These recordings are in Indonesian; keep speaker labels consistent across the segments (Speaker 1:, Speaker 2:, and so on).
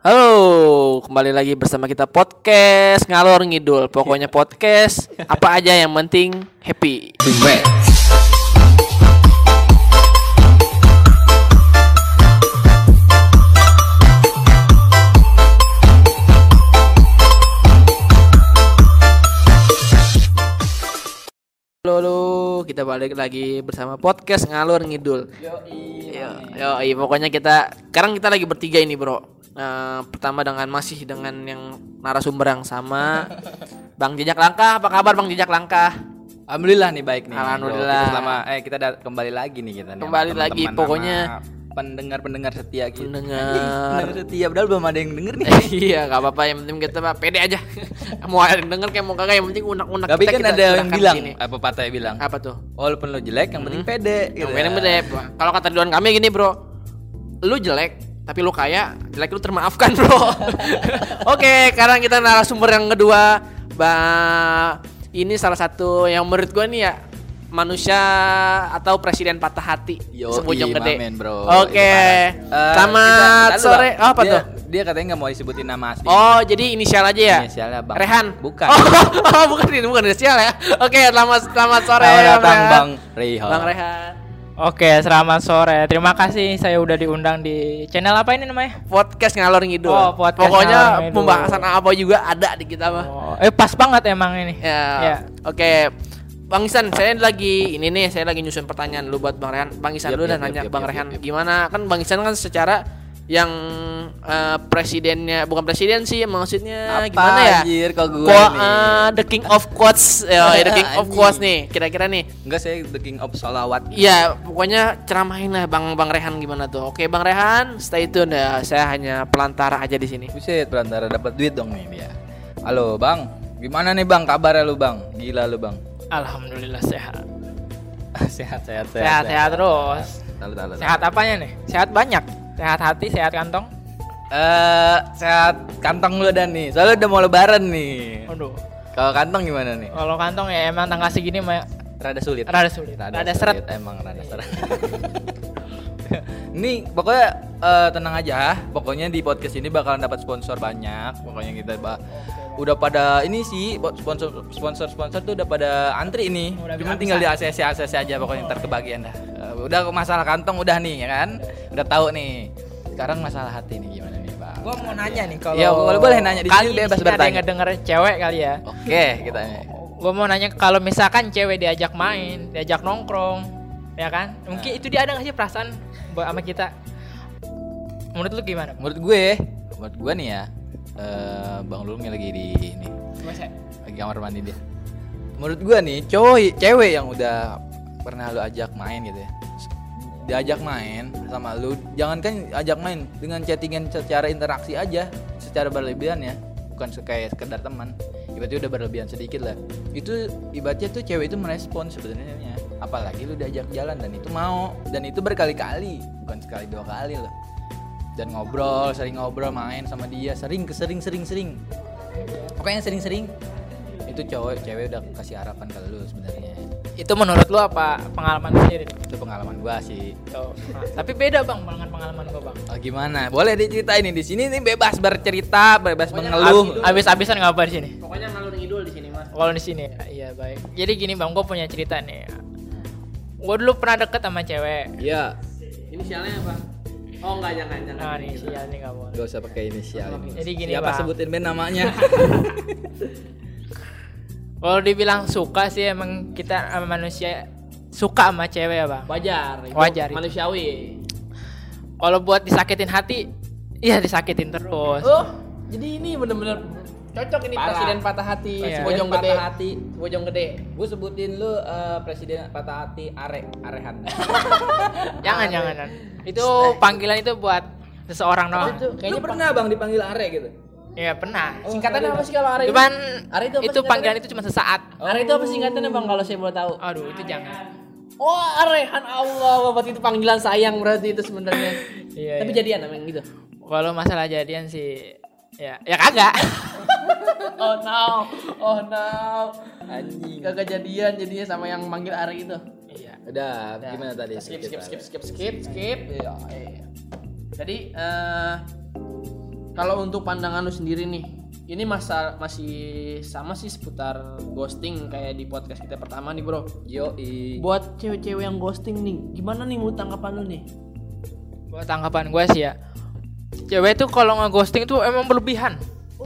Speaker 1: Halo, kembali lagi bersama kita podcast ngalor ngidul. Pokoknya podcast apa aja yang penting happy. Halo, halo, kita balik lagi bersama podcast ngalor ngidul. Yo, yo, pokoknya kita sekarang kita lagi bertiga ini, Bro. Eh, pertama dengan masih dengan yang narasumber yang sama, Bang Jejak Langkah. Apa kabar Bang Jejak Langkah?
Speaker 2: Alhamdulillah nih baik nih.
Speaker 1: Alhamdulillah.
Speaker 2: Kita selama eh kita kembali lagi nih kita nih.
Speaker 1: Kembali lagi,
Speaker 2: teman-teman,
Speaker 1: pokoknya-
Speaker 2: pendengar-pendengar setia gitu.
Speaker 1: Pendengar.
Speaker 2: Pendengar setia padahal belum ada yang denger nih.
Speaker 1: iya, gak apa-apa. Yang penting kita mah pede aja. mau ada yang denger kayak mau kagak, yang penting unak-unak
Speaker 2: Tapi
Speaker 1: kita,
Speaker 2: kan
Speaker 1: kita
Speaker 2: ada yang bilang
Speaker 1: sini.
Speaker 2: apa patahnya bilang?
Speaker 1: Apa tuh?
Speaker 2: Walaupun lo jelek yang penting pede gitu.
Speaker 1: Yang penting pede. Kalau kata Ridwan kami gini, Bro. Lu jelek, tapi lu kaya, jelek lu termaafkan, Bro. Oke, sekarang kita narasumber yang kedua. Ba ini salah satu yang menurut gua nih ya manusia atau presiden patah hati
Speaker 2: Yo,
Speaker 1: sebujung gede.
Speaker 2: mamen, bro.
Speaker 1: Oke.
Speaker 2: Itu parah. Eh,
Speaker 1: Selamat sore. Oh, apa
Speaker 2: Dia-
Speaker 1: tuh?
Speaker 2: Dia katanya nggak mau disebutin nama asli.
Speaker 1: Oh, jadi inisial aja ya?
Speaker 2: Inisialnya Bang.
Speaker 1: Rehan.
Speaker 2: Bukan.
Speaker 1: Oh, oh, bukan ini, bukan inisial ya. Oke, selamat selamat sore.
Speaker 2: Selamat datang. Bang Rehan.
Speaker 1: Bang Rehan.
Speaker 3: Oke, selamat sore. Terima kasih saya udah diundang di channel apa ini namanya?
Speaker 1: Podcast ngalor ngidul.
Speaker 3: Oh, podcast
Speaker 1: Pokoknya
Speaker 3: ngalor ngidul.
Speaker 1: pembahasan apa juga ada di kita mah.
Speaker 3: Oh, eh pas banget emang ini.
Speaker 1: Ya.
Speaker 3: Ya.
Speaker 1: Oke. Bang Isan, saya lagi ini nih, saya lagi nyusun pertanyaan lu buat Bang Rehan. Bang Isan
Speaker 2: Yap,
Speaker 1: dulu
Speaker 2: yap,
Speaker 1: dan
Speaker 2: yap,
Speaker 1: nanya
Speaker 2: yap,
Speaker 1: Bang
Speaker 2: yap,
Speaker 1: Rehan
Speaker 2: yap, yap.
Speaker 1: gimana? Kan Bang Isan kan secara yang eh, presidennya bukan presiden sih maksudnya
Speaker 2: Apa
Speaker 1: gimana ya?
Speaker 2: anjir kok gue
Speaker 1: Qua-
Speaker 2: nih?
Speaker 1: eh, the king of quotes, ya, the king of quotes nih. Kira-kira nih.
Speaker 2: Enggak saya the king of salawat.
Speaker 1: Iya, pokoknya ceramahin lah Bang Bang Rehan gimana tuh. Oke, Bang Rehan, stay tune ya. Saya hanya pelantara aja di sini.
Speaker 2: Buset, perantara dapat duit dong nih dia. Halo, Bang. Gimana nih, Bang? Kabarnya lu, Bang? Gila lu, Bang.
Speaker 3: Alhamdulillah sehat.
Speaker 2: sehat, sehat,
Speaker 3: Sehat, sehat terus.
Speaker 2: Tahu, tahu, tahu.
Speaker 3: Sehat apanya nih? Sehat banyak. Sehat hati, sehat kantong.
Speaker 2: Eh, sehat kantong lu dan nih. Soalnya udah mau lebaran nih.
Speaker 3: Waduh.
Speaker 2: Kalau kantong gimana nih?
Speaker 3: Kalau kantong ya emang tanggal segini mah
Speaker 2: Rada sulit.
Speaker 3: rada sulit. Rada, seret.
Speaker 2: Emang rada seret. ini pokoknya eh, tenang aja. Pokoknya di podcast ini bakalan dapat sponsor banyak. Pokoknya kita bah udah pada ini sih sponsor sponsor sponsor tuh udah pada antri.
Speaker 3: Udah
Speaker 2: Cuma tinggal di ACC ACC aja pokoknya ntar kebagian dah. Eh, udah masalah kantong udah nih ya kan. Udah tahu nih. Sekarang masalah hati nih gimana nih, Bang?
Speaker 3: Gua mau nanya nih kalau
Speaker 2: Ya, boleh- boleh nanya. Di
Speaker 3: kali
Speaker 2: sini bebas
Speaker 3: sini ada yang
Speaker 2: bertanya.
Speaker 3: ngedenger cewek kali ya.
Speaker 2: Oke, kita
Speaker 3: Gua mau nanya kalau misalkan cewek diajak main, diajak nongkrong, ya kan? Mungkin itu dia ada nggak sih perasaan buat sama kita? Menurut lu gimana?
Speaker 2: menurut gue, menurut gue nih ya, eh, Bang Lulung lagi di ini lagi kamar mandi dia. Menurut gua nih, cowok cewek yang udah pernah lu ajak main gitu ya. Diajak main sama lu, jangan kan ajak main dengan chattingan secara interaksi aja, secara berlebihan ya, bukan kayak sekedar teman. Ibaratnya udah berlebihan sedikit lah. Itu ibaratnya tuh cewek itu merespon sebenarnya. Apalagi lu diajak jalan dan itu mau dan itu berkali-kali, bukan sekali dua kali loh. Dan ngobrol, sering ngobrol main sama dia, sering kesering sering sering pokoknya sering-sering itu cowok cewek udah kasih harapan ke lu sebenarnya
Speaker 3: Itu menurut lu apa pengalaman lu sendiri?
Speaker 2: itu pengalaman gua sih.
Speaker 3: Nah, tapi beda bang dengan pengalaman gua bang.
Speaker 2: oh, gimana boleh diceritain nih di sini nih bebas bercerita bebas mengeluh
Speaker 3: Abis-abisan nggak apa di sini?
Speaker 1: Pokoknya ngalur ngidul di sini, Mas.
Speaker 3: Kalau di sini, iya baik. Jadi gini bang, gua punya cerita nih. Gua dulu pernah deket sama cewek.
Speaker 2: iya
Speaker 1: Inisialnya apa? Oh, enggak jangan jangan.
Speaker 3: Nah nih sial nih nggak boleh.
Speaker 2: gak usah pakai inisial ini
Speaker 3: Jadi gini,
Speaker 2: siapa
Speaker 3: Bang.
Speaker 2: sebutin band namanya
Speaker 3: Kalau dibilang suka sih emang kita sama manusia suka sama cewek ya bang.
Speaker 1: Wajar, itu
Speaker 3: Wajar itu.
Speaker 1: manusiawi.
Speaker 3: Kalau buat disakitin hati, iya disakitin terus.
Speaker 1: Oh, jadi ini bener-bener cocok ini
Speaker 2: Parah.
Speaker 1: presiden patah hati,
Speaker 3: Iya.
Speaker 1: bojong
Speaker 2: Patah
Speaker 1: gede.
Speaker 2: hati.
Speaker 1: Bojong gede.
Speaker 2: gue sebutin lu eh, presiden patah hati are arehan
Speaker 3: Jangan jangan. jangan. Itu panggilan itu buat seseorang doang.
Speaker 2: kayaknya pernah bang dipanggil are gitu
Speaker 3: Iya pernah.
Speaker 1: Singkatannya apa sih kalau Are?
Speaker 3: Cuman
Speaker 1: Are itu
Speaker 3: itu panggilan itu cuma sesaat.
Speaker 1: Are itu apa singkatannya Bang kalau saya boleh tahu?
Speaker 3: Aduh itu jangan.
Speaker 1: Oh, Arehan Allah, berarti itu panggilan sayang berarti itu sebenarnya.
Speaker 3: Iya.
Speaker 1: Tapi
Speaker 3: iya.
Speaker 1: jadian emang gitu.
Speaker 3: Kalau masalah jadian sih, ya ya kagak.
Speaker 1: Oh no, oh no.
Speaker 2: anjing
Speaker 1: Gak kejadian jadinya sama yang manggil Are itu.
Speaker 3: iya.
Speaker 2: udah gimana tadi
Speaker 1: Skip, skip, skip, skip, skip, skip. Iya, iya. Jadi eh Kalau untuk pandangan lu sendiri nih, ini masa masih sama sih seputar ghosting kayak di podcast kita pertama nih bro.
Speaker 2: Yo i.
Speaker 1: Buat cewek-cewek yang ghosting nih, gimana nih menurut tanggapan lu nih?
Speaker 3: buat tanggapan gue sih ya cewek tuh kalau nge-ghosting tuh emang berlebihan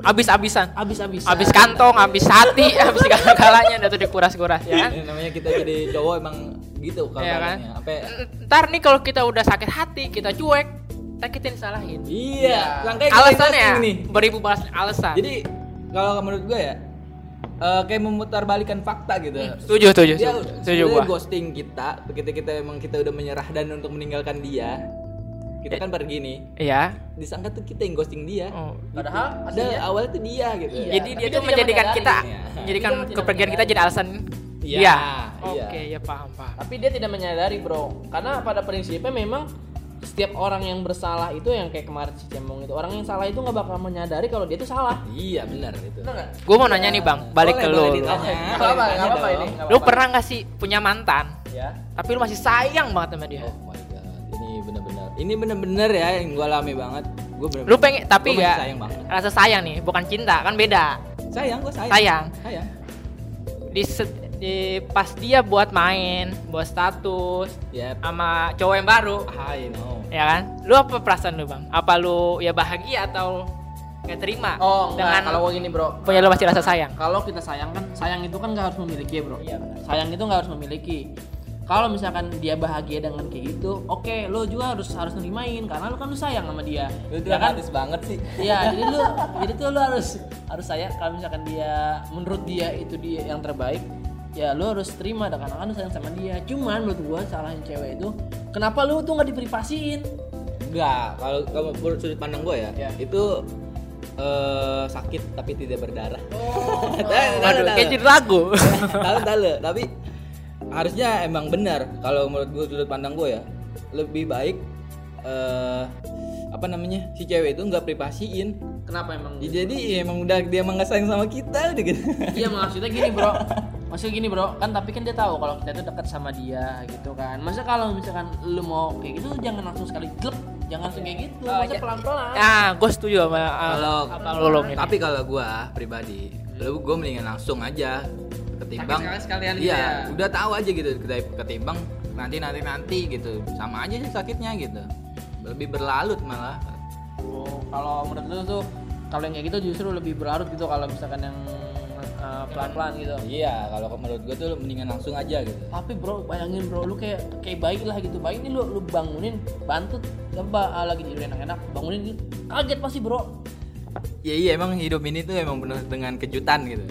Speaker 3: abis-abisan
Speaker 1: Abis-abis.
Speaker 3: abis kantong abis hati abis segala-galanya udah tuh dikuras-kuras ya kan
Speaker 2: Ini namanya kita jadi cowok emang gitu kalau
Speaker 3: Iya kan?
Speaker 2: Apa ya?
Speaker 3: ntar nih kalau kita udah sakit hati kita cuek kita kita disalahin
Speaker 2: Iya, langkahnya kita
Speaker 3: alasannya
Speaker 2: ghosting nih.
Speaker 3: beribu balas alasan
Speaker 2: Jadi kalau menurut gue ya eh, kayak memutarbalikan fakta gitu.
Speaker 3: setuju setuju
Speaker 2: Dia
Speaker 3: setuju, gua
Speaker 2: ghosting kita, begitu kita emang kita udah menyerah dan untuk meninggalkan dia. Kita kan pergi nih,
Speaker 3: iya
Speaker 2: disangka tuh kita yang ghosting dia.
Speaker 3: oh.
Speaker 1: Padahal
Speaker 2: Ada awalnya tuh dia gitu.
Speaker 1: Iya.
Speaker 3: jadi
Speaker 1: tapi
Speaker 3: dia tuh
Speaker 1: tidak
Speaker 3: menjadikan kita
Speaker 2: Iya.
Speaker 3: menjadikan
Speaker 1: tidak
Speaker 3: kepergian kita jadi alasan
Speaker 2: Iya, iya.
Speaker 3: oke ya paham paham
Speaker 1: Tapi dia tidak menyadari bro, karena pada prinsipnya memang setiap orang yang bersalah itu yang kayak kemarin si Cemong itu orang yang salah itu nggak bakal menyadari kalau dia itu salah.
Speaker 2: Iya benar itu.
Speaker 1: Benar nggak?
Speaker 3: gue mau nanya nih bang balik
Speaker 2: Boleh,
Speaker 3: ke
Speaker 2: boleh
Speaker 3: lu
Speaker 2: ditanya.
Speaker 1: Nggak nggak apa-apa
Speaker 2: ditanya
Speaker 1: ini. nggak
Speaker 3: lu pernah gak sih punya mantan
Speaker 1: Ya.
Speaker 3: tapi lu masih sayang banget sama dia
Speaker 2: Oh my god, ini benar-benar. Ini benar-benar ya yang gue alami banget. Gue benar.
Speaker 3: lu pengen tapi ya
Speaker 2: sayang banget.
Speaker 3: rasa sayang nih bukan cinta kan beda
Speaker 2: Sayang, gue sayang.
Speaker 3: sayang
Speaker 2: Sayang.
Speaker 3: di, di pas dia buat main buat status
Speaker 2: Yep.
Speaker 3: sama cowok yang baru
Speaker 2: I know.
Speaker 3: ya kan lu apa perasaan lu bang apa lu ya bahagia atau nggak terima
Speaker 1: Oh,
Speaker 3: dengan
Speaker 1: kalau gua gini bro.
Speaker 3: punya lu masih rasa sayang
Speaker 1: Kalau kita sayang kan, sayang itu kan nggak harus memiliki ya bro. Iya Sayang itu nggak harus memiliki. Kalau misalkan dia bahagia dengan kayak gitu, oke, lo juga harus harus nerimain karena lo kan lu sayang sama dia.
Speaker 2: Lu tuh
Speaker 1: ya kan?
Speaker 2: banget sih.
Speaker 1: Iya, jadi lu jadi tuh lu harus harus sayang kalau misalkan dia menurut dia itu dia yang terbaik, ya lu harus terima dan karena kan lu sayang sama dia. Cuman menurut gua salahnya cewek itu, kenapa lu tuh nggak diprivasiin?
Speaker 2: Enggak, kalau kalau menurut sudut pandang gue ya,
Speaker 1: Ya.
Speaker 2: itu eh, sakit tapi tidak berdarah.
Speaker 1: Oh,
Speaker 3: Waduh, kayak jadi lagu
Speaker 2: tahu tahu tapi harusnya emang benar kalau menurut gue sudut pandang gue ya lebih baik eh apa namanya si cewek itu nggak privasiin
Speaker 1: Kenapa emang?
Speaker 2: jadi ya emang udah dia emang nggak sayang sama kita gitu
Speaker 1: Iya maksudnya gini bro Maksudnya gini bro Kan tapi kan dia tahu kalau kita tuh dekat sama dia gitu kan. Masa kalau misalkan lu mau kayak gitu Jangan langsung sekali glep Jangan langsung kayak gitu.
Speaker 3: Oh,
Speaker 1: Masa
Speaker 3: ya.
Speaker 1: pelan-pelan.
Speaker 3: Nah gue setuju sama uh,
Speaker 2: kalau
Speaker 3: apa lu lu ini.
Speaker 2: tapi kalau gue pribadi lu gue mendingan langsung aja ketimbang
Speaker 1: Sakit sekalian gitu
Speaker 2: iya
Speaker 1: ya.
Speaker 2: udah tahu aja gitu keti- ketimbang nanti nanti nanti gitu. Sama aja sih sakitnya gitu. Lebih berlalut malah.
Speaker 1: Oh, Kalau menurut lu tuh Kalau yang kayak gitu justru lebih berlarut gitu Kalau misalkan yang uh, pelan-pelan gitu
Speaker 2: iya kalau menurut gue tuh mendingan langsung aja gitu
Speaker 1: Tapi bro bayangin bro Lu kayak kayak bayi lah gitu Bayi ini lu, lu bangunin Bantu Coba ah, lagi tidur enak-enak Bangunin gitu Kaget pasti bro
Speaker 2: Iya iya emang hidup ini tuh emang penuh dengan kejutan gitu.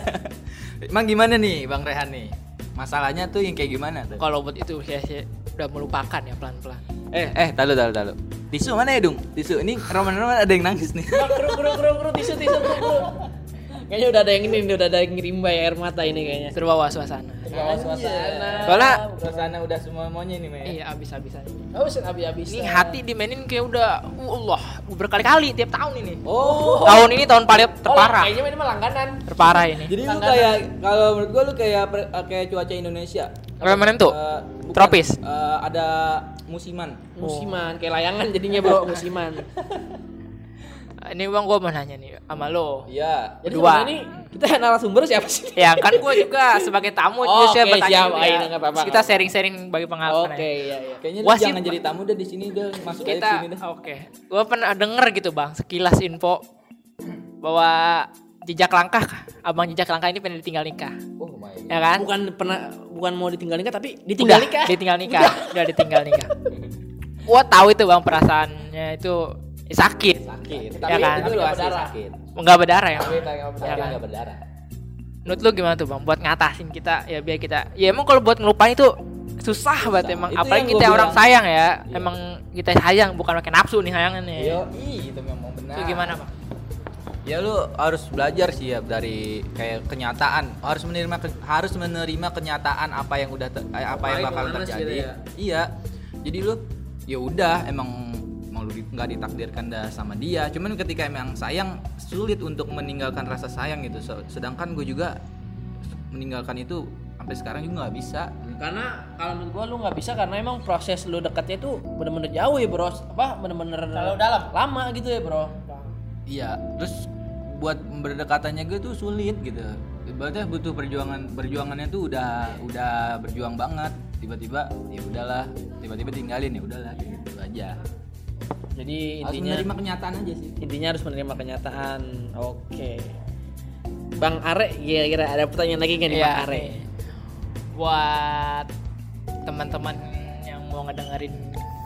Speaker 2: emang gimana nih Bang Rehan nih? Masalahnya tuh yang kayak gimana tuh?
Speaker 3: kalau buat itu saya, saya udah melupakan ya pelan pelan
Speaker 2: Eh eh talu talu talu. Tisu mana ya dong? Tisu ini roman-roman ada yang nangis nih.
Speaker 1: Kru kru kru kru tisu tisu kru kru. Kayaknya udah ada yang ini, udah ada yang ngirimbai air mata ini kayaknya.
Speaker 3: terbawa suasana
Speaker 1: Bawa suasana.
Speaker 3: Soalnya
Speaker 2: Suasana udah semua maunya nih, Mei.
Speaker 3: iya abis abisan
Speaker 1: Oh, set habis-habis.
Speaker 3: ini hati dimainin kayak udah uh, Allah berkali-kali tiap tahun ini
Speaker 2: Oh.
Speaker 3: tahun ini tahun paling
Speaker 1: Oh,
Speaker 3: terparah
Speaker 1: kayaknya ini mah langganan.
Speaker 3: terparah ini
Speaker 2: Jadi lu kayak kalau menurut gua lu kayak pre- kayak cuaca Indonesia.
Speaker 3: Apa mana tuh?
Speaker 2: Eh, bukan,
Speaker 3: Tropis?
Speaker 2: eh, ada musiman.
Speaker 1: Musiman, kayak layangan jadinya bro, musiman.
Speaker 3: Ini bang gue mau nanya nih sama lo
Speaker 2: Iya.
Speaker 1: Jadi
Speaker 3: Dua.
Speaker 1: ini kita narasumber siapa sih?
Speaker 3: ya kan gue juga sebagai tamu
Speaker 1: Oh,
Speaker 3: jadi saya
Speaker 1: oke,
Speaker 3: bertanya
Speaker 1: siap.
Speaker 3: juga. Terus kita sharing-sharing bagi pengalaman
Speaker 1: Oke, iya iya.
Speaker 2: Kayaknya
Speaker 3: sih-
Speaker 2: jangan jadi tamu deh di sini deh, masuk aja
Speaker 3: kita
Speaker 2: sini deh.
Speaker 3: oke gue pernah denger gitu bang sekilas info bahwa jejak langkah abang jejak langkah ini pengen ditinggal nikah
Speaker 2: Oh my god.
Speaker 3: ya kan
Speaker 1: Bukan pernah bukan mau ditinggal nikah tapi ditinggal
Speaker 3: Udah,
Speaker 1: nikah.
Speaker 3: ditinggal nikah udah ditinggal nikah gua tahu itu bang perasaannya itu sakit
Speaker 2: Sakit.
Speaker 3: Ya
Speaker 2: Tapi
Speaker 3: kan?
Speaker 2: itu
Speaker 1: berdarah.
Speaker 2: sakit.
Speaker 3: nggak berdarah ya
Speaker 2: Tapi
Speaker 1: berdarah.
Speaker 3: kan?
Speaker 2: nggak berdarah.
Speaker 3: menurut lu gimana tuh bang buat ngatasin kita ya biar kita ya emang kalau buat ngelupain itu susah banget emang
Speaker 2: Itu
Speaker 3: apalagi kita orang
Speaker 2: bilang.
Speaker 3: sayang ya
Speaker 2: Iya.
Speaker 3: emang kita sayang bukan pakai nafsu nih sayangannya
Speaker 2: Yo, itu memang benar.
Speaker 3: itu gimana bang
Speaker 2: Ya lu harus belajar sih ya dari kayak kenyataan. Harus menerima ke- harus menerima kenyataan apa yang udah te- eh, apa yang bakal
Speaker 1: pemanas
Speaker 2: terjadi.
Speaker 1: gitu ya.
Speaker 2: Iya. Jadi lu ya udah emang emang lu nggak ditakdirkan dah sama dia. Cuman ketika emang sayang sulit untuk meninggalkan rasa sayang gitu. Se- Sedangkan gue juga meninggalkan itu sampai sekarang juga nggak bisa.
Speaker 1: Karena kalau menurut gua lu nggak bisa karena emang proses lu dekatnya itu bener-bener jauh ya bro. Apa bener-bener
Speaker 3: Terlalu dalam.
Speaker 1: Lama gitu ya bro.
Speaker 2: Iya, terus buat berdekatannya gue tuh sulit gitu. Ibaratnya butuh perjuangan perjuangannya tuh udah udah berjuang banget. Tiba-tiba ya udahlah, tiba-tiba tinggalin ya udahlah gitu aja.
Speaker 1: Jadi
Speaker 2: Harus
Speaker 1: intinya
Speaker 2: menerima kenyataan aja sih.
Speaker 1: intinya harus menerima kenyataan. Oke. Bang Are kira-kira ada pertanyaan lagi nggak nih
Speaker 3: Iya,
Speaker 1: Bang Are?
Speaker 3: nih. Buat teman-teman yang mau ngedengerin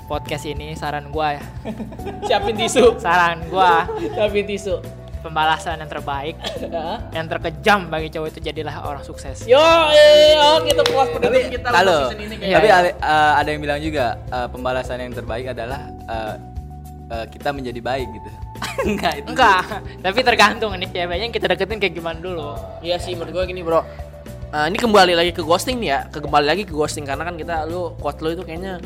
Speaker 3: podcast ini saran gua ya.
Speaker 1: Siapin tisu.
Speaker 3: Saran gua
Speaker 1: Siapin tisu.
Speaker 3: pembalasan yang terbaik yang terkejam bagi cowok itu jadilah orang sukses.
Speaker 1: Yo, eh, oh gitu puas penutup kita season ini
Speaker 3: Iya,
Speaker 1: kayaknya.
Speaker 2: tapi
Speaker 3: iya.
Speaker 2: ada, eh, ada yang bilang juga eh, pembalasan yang terbaik adalah eh, eh, kita menjadi baik gitu. Enggak itu.
Speaker 3: Enggak, tapi tergantung nih ceweknya yang kita deketin kayak gimana dulu.
Speaker 1: Iya sih menurut gue gini bro. Eh, ini kembali lagi ke ghosting nih ya. Ke kembali lagi ke ghosting karena kan kita lu quote lu itu kayaknya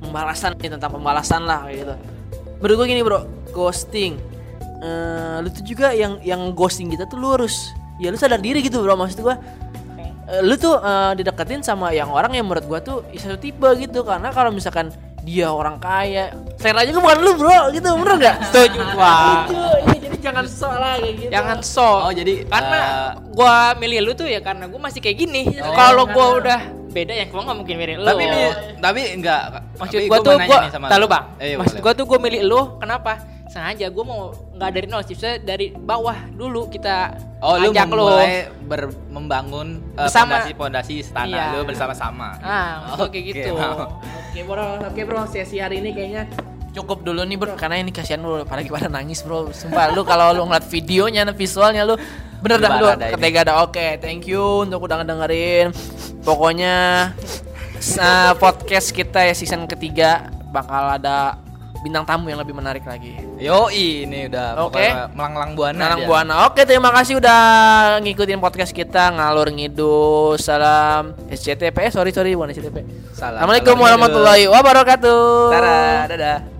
Speaker 1: pembalasan nih tentang pembalasan lah kayak gitu. Menurut gue gini bro. Ghosting. Eh, lu tuh juga yang yang ghosting kita tuh lu harus ya lu sadar diri gitu bro maksud gue Eh, lu tuh eh, dideketin sama yang orang yang menurut gua tuh satu tipe gitu. Karena kalau misalkan dia orang kaya saya aja bukan lu bro gitu bener nggak
Speaker 3: Setuju.
Speaker 1: Gitu, iya, jadi jangan sok lah kayak gitu
Speaker 3: Jangan sok.
Speaker 2: Oh, jadi,
Speaker 3: karena
Speaker 2: eh,
Speaker 3: gua milih lu tuh ya karena gua masih kayak gini.
Speaker 2: Oh.
Speaker 3: Kalau gua udah beda ya gua nggak mungkin milih lu.
Speaker 2: Tapi mi- tapi enggak.
Speaker 3: maksud
Speaker 2: tapi
Speaker 3: gua
Speaker 2: gua
Speaker 3: tuh gua tahu
Speaker 2: lu.
Speaker 3: bang.
Speaker 2: Eh,
Speaker 3: maksud
Speaker 2: boleh.
Speaker 3: gua tuh gua milih lu kenapa? Sengaja gua mau nggak dari nol sih, dari bawah dulu kita
Speaker 2: Oh, lu
Speaker 3: ajak lu.
Speaker 2: memulai ber- membangun eh,
Speaker 3: Bersama.
Speaker 2: fondasi-fondasi istana
Speaker 3: Iya.
Speaker 2: lu bersama-sama.
Speaker 3: Ah, maksud kayak
Speaker 2: Oke,
Speaker 3: gitu.
Speaker 2: mau.
Speaker 1: Oke bro, oke bro, sesi hari ini kayaknya cukup dulu nih bro, karena ini kasihan lu, apalagi pada nangis bro. Sumpah lu kalau lu ngeliat videonya, visualnya lu bener dah lu ketega dah. Oke, thank you untuk udah ngedengerin. Pokoknya sa- podcast kita ya season ketiga bakal ada bintang tamu yang lebih menarik lagi.
Speaker 2: Yo, ini udah
Speaker 1: Oke.
Speaker 2: pokoknya melanglang buana. Dia.
Speaker 1: Buana. Oke, terima kasih udah ngikutin podcast kita ngalur ngidul. Salam SCTP. Eh, sorry sorry bukan SCTP.
Speaker 2: Salam.
Speaker 1: Assalamualaikum warahmatullahi wabarakatuh.
Speaker 2: Tara, dadah.